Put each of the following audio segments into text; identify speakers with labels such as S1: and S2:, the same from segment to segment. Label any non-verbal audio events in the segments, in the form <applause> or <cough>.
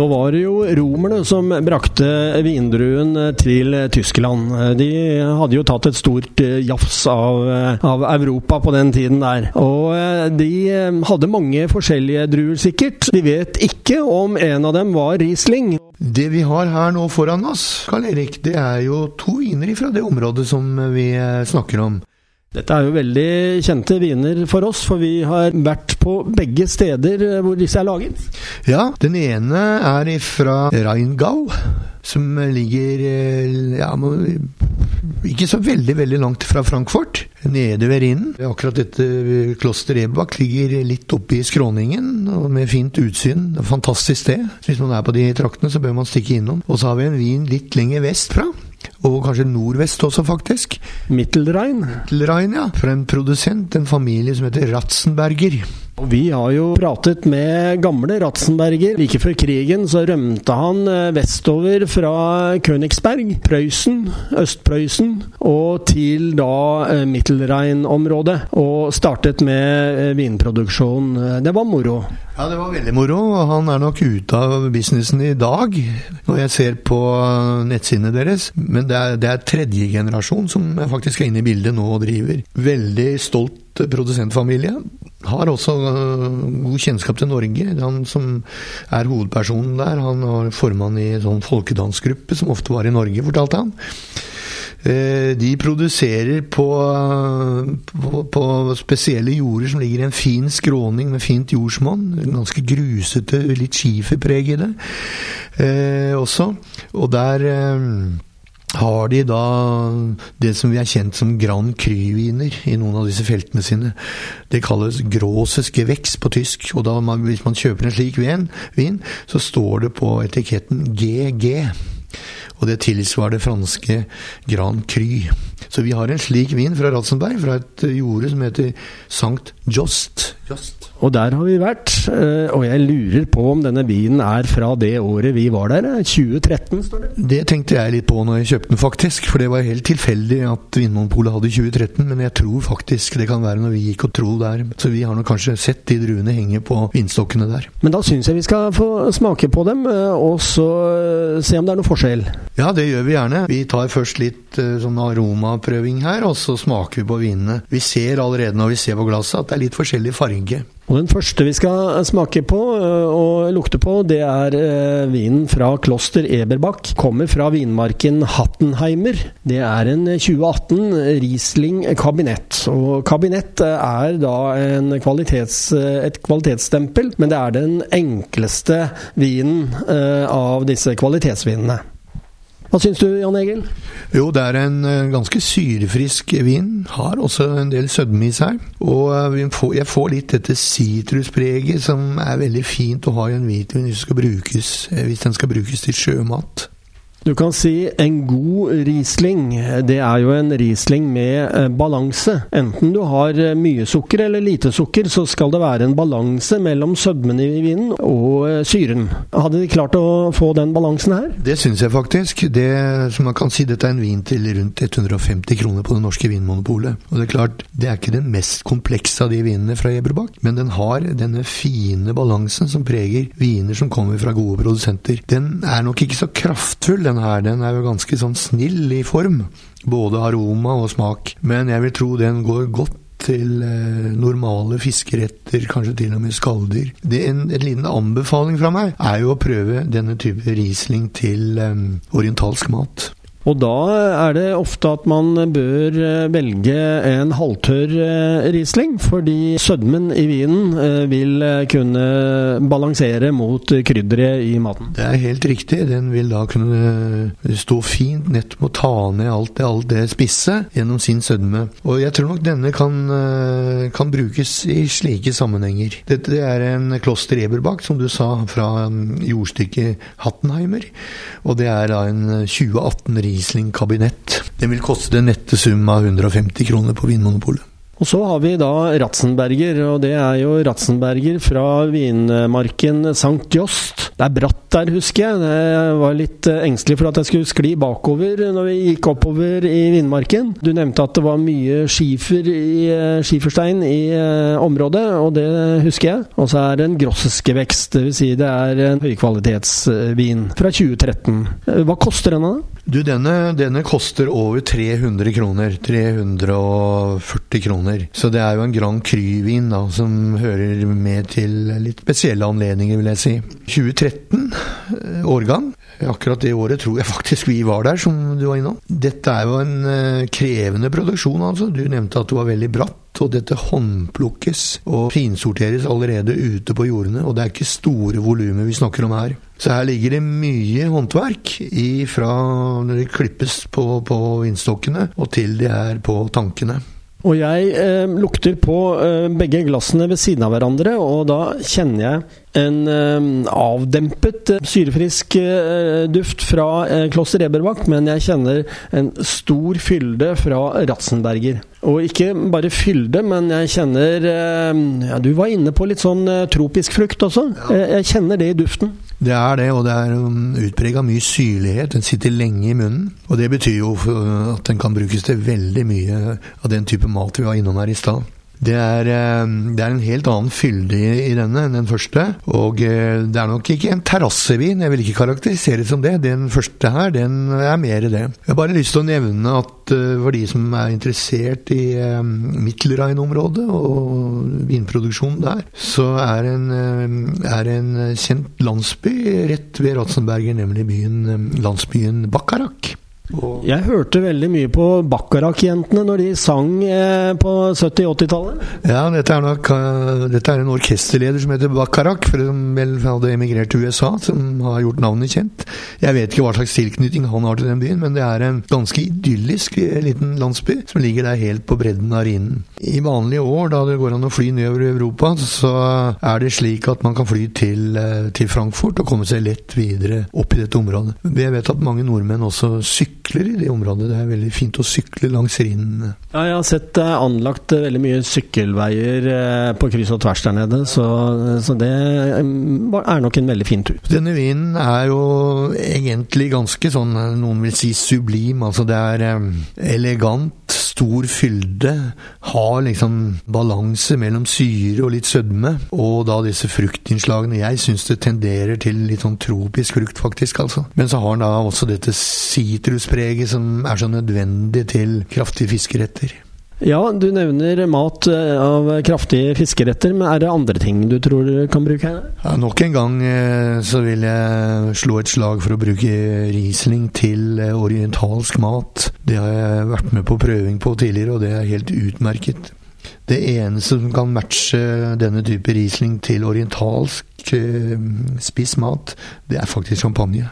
S1: Nå var det jo romerne som brakte vindruen til Tyskland. De hadde jo tatt et stort jafs av, av, Europa på den tiden der. Og de hadde mange forskjellige druer, sikkert. De vet ikke om en av dem var Riesling.
S2: Det vi har her nå foran oss, Karl Erik, det er jo to viner fra det området som vi snakker om.
S1: Dette er jo veldig kjente viner for oss, for vi har vært på begge steder hvor disse er laget.
S2: Ja, den ene er fra Rheingau, som ligger ja, ikke så veldig veldig langt fra Frankfurt, nede ved Rhinen. Akkurat dette kloster Ebak ligger litt oppe i skråningen, med fint utsyn. Fantastisk sted. Hvis man er på de traktene, så bør man stikke innom. Og så har vi en vin litt lenger vestfra. Og kanskje nordvest også, faktisk.
S1: Mittelrein?
S2: Mittelrein, ja. Fra en produsent, en familie som heter Ratzenberger.
S1: Og Vi har jo pratet med gamle Ratzenberger. Like før krigen så rømte han vestover fra Königsberg, Prøysen, Øst-Prøysen, og til da Mittelrein-området. Og startet med vinproduksjon. Det var moro.
S2: Ja, det var veldig moro. Han er nok ute av businessen i dag, når jeg ser på nettsidene deres. Men det er, det er tredje generasjon som faktisk er inne i bildet nå og driver. Veldig stolt produsentfamilie. Har også god kjennskap til Norge. Han som er hovedpersonen der, han var formann i en sånn folkedansgruppe som ofte var i Norge, fortalte han. De produserer på, på, på, spesielle jorder som ligger i en fin skråning med fint jordsmonn. Ganske grusete, litt skiferpreg i det eh, også. Og der eh, har de da det som vi er kjent som Grand Cru-viner i noen av disse feltene sine. Det kalles Grosses Gewächs på tysk, og man, hvis man kjøper en slik vin, så står det på etiketten GG. Og det tilsvarer det franske Grand Cru. Så vi har en slik vin fra Ratzenberg, fra et jorde som heter Sankt Jost. Just.
S1: Og der har vi vært. Og jeg lurer på om denne vinen er fra det året vi var der. 2013, står det.
S2: Det tenkte jeg litt på når jeg kjøpte den, faktisk. For det var helt tilfeldig at Vinmonopolet hadde 2013. Men jeg tror faktisk det kan være når vi gikk og tro der. Så vi har nok kanskje sett de druene henge på vinstokkene der.
S1: Men da syns jeg vi skal få smake på dem, og så se om det er noe forskjell.
S2: Ja, det gjør vi gjerne. Vi tar først litt sånn aromaprøving her, og så smaker vi på vinene. Vi ser allerede når vi ser på glasset at det er litt forskjellig farge.
S1: Og Den første vi skal smake på og lukte på, det er vinen fra Kloster Eberbach. Kommer fra vinmarken Hattenheimer. Det er en 2018 Riesling kabinett. Og kabinett er da kvalitets, et kvalitetsstempel, men det er den enkleste vinen av disse kvalitetsvinene. Hva syns du, Jan Egil?
S2: Jo, det er en ganske syrefrisk vin. Har også en del sødme i seg. Og jeg får litt dette sitruspreget som er veldig fint å ha i en hvitvin hvis, brukes, hvis den skal brukes til sjømat.
S1: Du kan si en god Riesling, det er jo en Riesling med balanse. Enten du har mye sukker eller lite sukker, så skal det være en balanse mellom sødmen i vinen og syren. Hadde de klart å få den balansen her?
S2: Det syns jeg faktisk. Det, som man kan si, dette er en vin til rundt 150 kroner på det norske vinmonopolet. Og det er klart, det er ikke den mest komplekse av de vinene fra Eberbach, men den har denne fine balansen som preger viner som kommer fra gode produsenter. Den er nok ikke så kraftfull den her, den er jo ganske sånn snill i form. Både aroma og smak. Men jeg vil tro den går godt til eh, normale fiskeretter, kanskje til og med skalldyr. En, en liten anbefaling fra meg er jo å prøve denne type Riesling til eh, orientalsk mat.
S1: Og da er det ofte at man bør eh, velge en halvtørr eh, Riesling, fordi sødmen i vinen eh, vil kunne balansere mot krydderet i maten.
S2: Det er helt riktig. Den vil da kunne stå fint nettopp å ta ned alt det, alt det spisse gjennom sin sødme. Og jeg tror nok denne kan, kan brukes i slike sammenhenger. Dette er en Kloster Eberbach, som du sa, fra mm, jordstykket Hattenheimer. Og det er da en 2018 Riesling Riesling-kabinett. Den vil koste den nette sum av 150 kroner på Vinmonopolet.
S1: Og så har vi da Ratzenberger, og det er jo Ratzenberger fra vinmarken St. Jost. Det er bratt der, husker jeg. Jeg var litt eh, engstelig for at jeg skulle skli bakover når vi gikk oppover i vinmarken. Du nevnte at det var mye skifer i, eh, skiferstein i eh, området, og det husker jeg. Og så er det en grosseskevekst, dvs. Si det er en høykvalitetsvin fra 2013. Hva koster denne?
S2: Du, denne, denne koster over 300 kroner. 340 kroner. Så det er jo en Grand Cru-vin da, som hører med til litt spesielle anledninger, vil jeg si. 2013, eh, årgang. Akkurat det året tror jeg faktisk vi var der, som du var innom. Dette er jo en uh, krevende produksjon, altså. Du nevnte at det var veldig bratt. Og dette håndplukkes og finsorteres allerede ute på jordene. Og det er ikke store volumer vi snakker om her. Så her ligger det mye håndverk fra når det klippes på, på vindstokkene og til de er på tankene.
S1: Og jeg eh, lukter på eh, begge glassene ved siden av hverandre, og da kjenner jeg en eh, avdempet, eh, syrefrisk eh, duft fra eh, Kloster Eberbach, men jeg kjenner en stor fylde fra Ratzenberger. Og ikke bare fylde, men jeg kjenner ja, Du var inne på litt sånn tropisk frukt også. Jeg, jeg kjenner det i duften.
S2: Det er det, og det er um, utprega mye syrlighet. Den sitter lenge i munnen. Og det betyr jo at den kan brukes til veldig mye av den type mat vi var innom her i stad. Det er, eh, det er, en helt annen fylde i, denne enn den første. Og eh, det er nok ikke en terrassevin, jeg vil ikke karakterisere det som det. Den første her, den er mer det. Jeg har bare lyst til å nevne at eh, for de som er interessert i Mittelrhein-området og vinproduksjonen der, så er en, er en kjent landsby rett ved Ratzenberger, nemlig byen, landsbyen Bakkarak.
S1: Jeg hørte veldig mye på Bacharach-jentene når de sang eh, på 70-80-tallet.
S2: Ja, dette er nok uh, Dette er en orkesterleder som heter Bacharach, som vel hadde emigrert til USA, som har gjort navnet kjent. Jeg vet ikke hva slags tilknytning han har til den byen, men det er en ganske idyllisk eh, liten landsby som ligger der helt på bredden av Rhinen. I vanlige år, da det går an å fly nedover Europa, så er det slik at man kan fly til, til Frankfurt og komme seg lett videre opp i dette området. Jeg vet at mange nordmenn også sykler sykler i det området. Det er veldig fint å sykle langs Rhinen.
S1: Ja, jeg har sett det er anlagt eh, veldig mye sykkelveier eh, på kryss og tvers der nede, så, så, det er nok en veldig fin tur.
S2: Denne vinen er jo egentlig ganske sånn, noen vil si sublim. Altså det er eh, elegant, stor fylde, har liksom balanse mellom syre og litt sødme, og da disse fruktinnslagene. Jeg syns det tenderer til litt sånn tropisk frukt, faktisk, altså. Men så har den da også dette sitruspreget som er så nødvendig til kraftige fiskeretter.
S1: Ja, du nevner mat eh, av kraftige fiskeretter, men er det andre ting du tror du kan bruke her?
S2: Ja, nok en gang eh, så vil jeg slå et slag for å bruke Riesling til eh, orientalsk mat. Det har jeg vært med på prøving på tidligere, og det er helt utmerket. Det eneste som kan matche denne type Riesling til orientalsk spiss mat, det er faktisk champagne.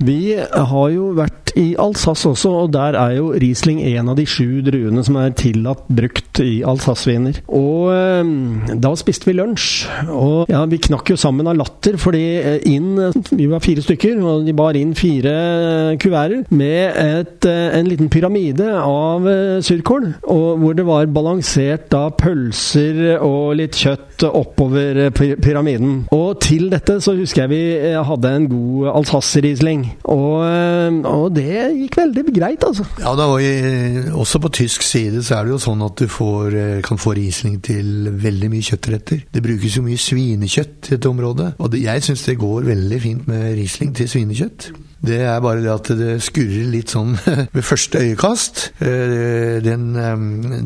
S1: Vi har jo vært i Alsace også, og der er jo Riesling en av de sju druene som er tillatt brukt i Alsace-viner. Og eh, da spiste vi lunsj, og ja, vi knakk jo sammen av latter, fordi eh, inn Vi var fire stykker, og de bar inn fire kuverter med et, eh, en liten pyramide av surkål, og hvor det var balansert da pølser og litt kjøtt oppover pyramiden. Og til dette så husker jeg vi hadde en god Alsace-Riesling. Og, eh, og, det gikk veldig greit, altså.
S2: Ja, da, og også på tysk side så er det jo sånn at du får, eh, kan få Riesling til veldig mye kjøttretter. Det brukes jo mye svinekjøtt i dette området, og det, jeg syns det går veldig fint med Riesling til svinekjøtt. Det er bare det at det skurrer litt sånn <laughs> ved første øyekast. Den,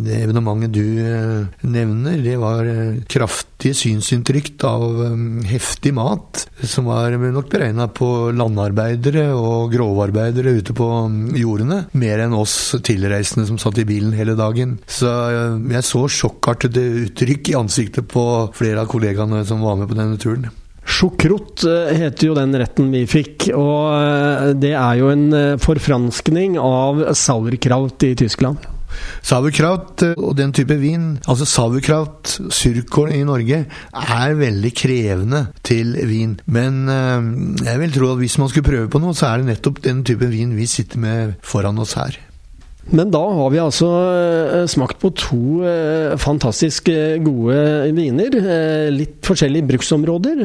S2: det evenementet du nevner, det var kraftige synsinntrykk av heftig mat, som var nok beregna på landarbeidere og grovarbeidere ute på jordene, mer enn oss tilreisende som satt i bilen hele dagen. Så jeg så sjokkartede uttrykk i ansiktet på flere av kollegaene som var med på denne turen.
S1: Sjokrot eh, heter jo den retten vi fikk, og eh, det er jo en eh, forfranskning av sauerkraut i Tyskland.
S2: Sauerkraut og den type vin, altså sauerkraut, surkål i Norge, er veldig krevende til vin. Men jeg vil tro at hvis man skulle prøve på noe, så er det nettopp den type vin vi sitter med foran oss her.
S1: Men da har vi altså smakt på to fantastisk gode viner. Litt forskjellige bruksområder.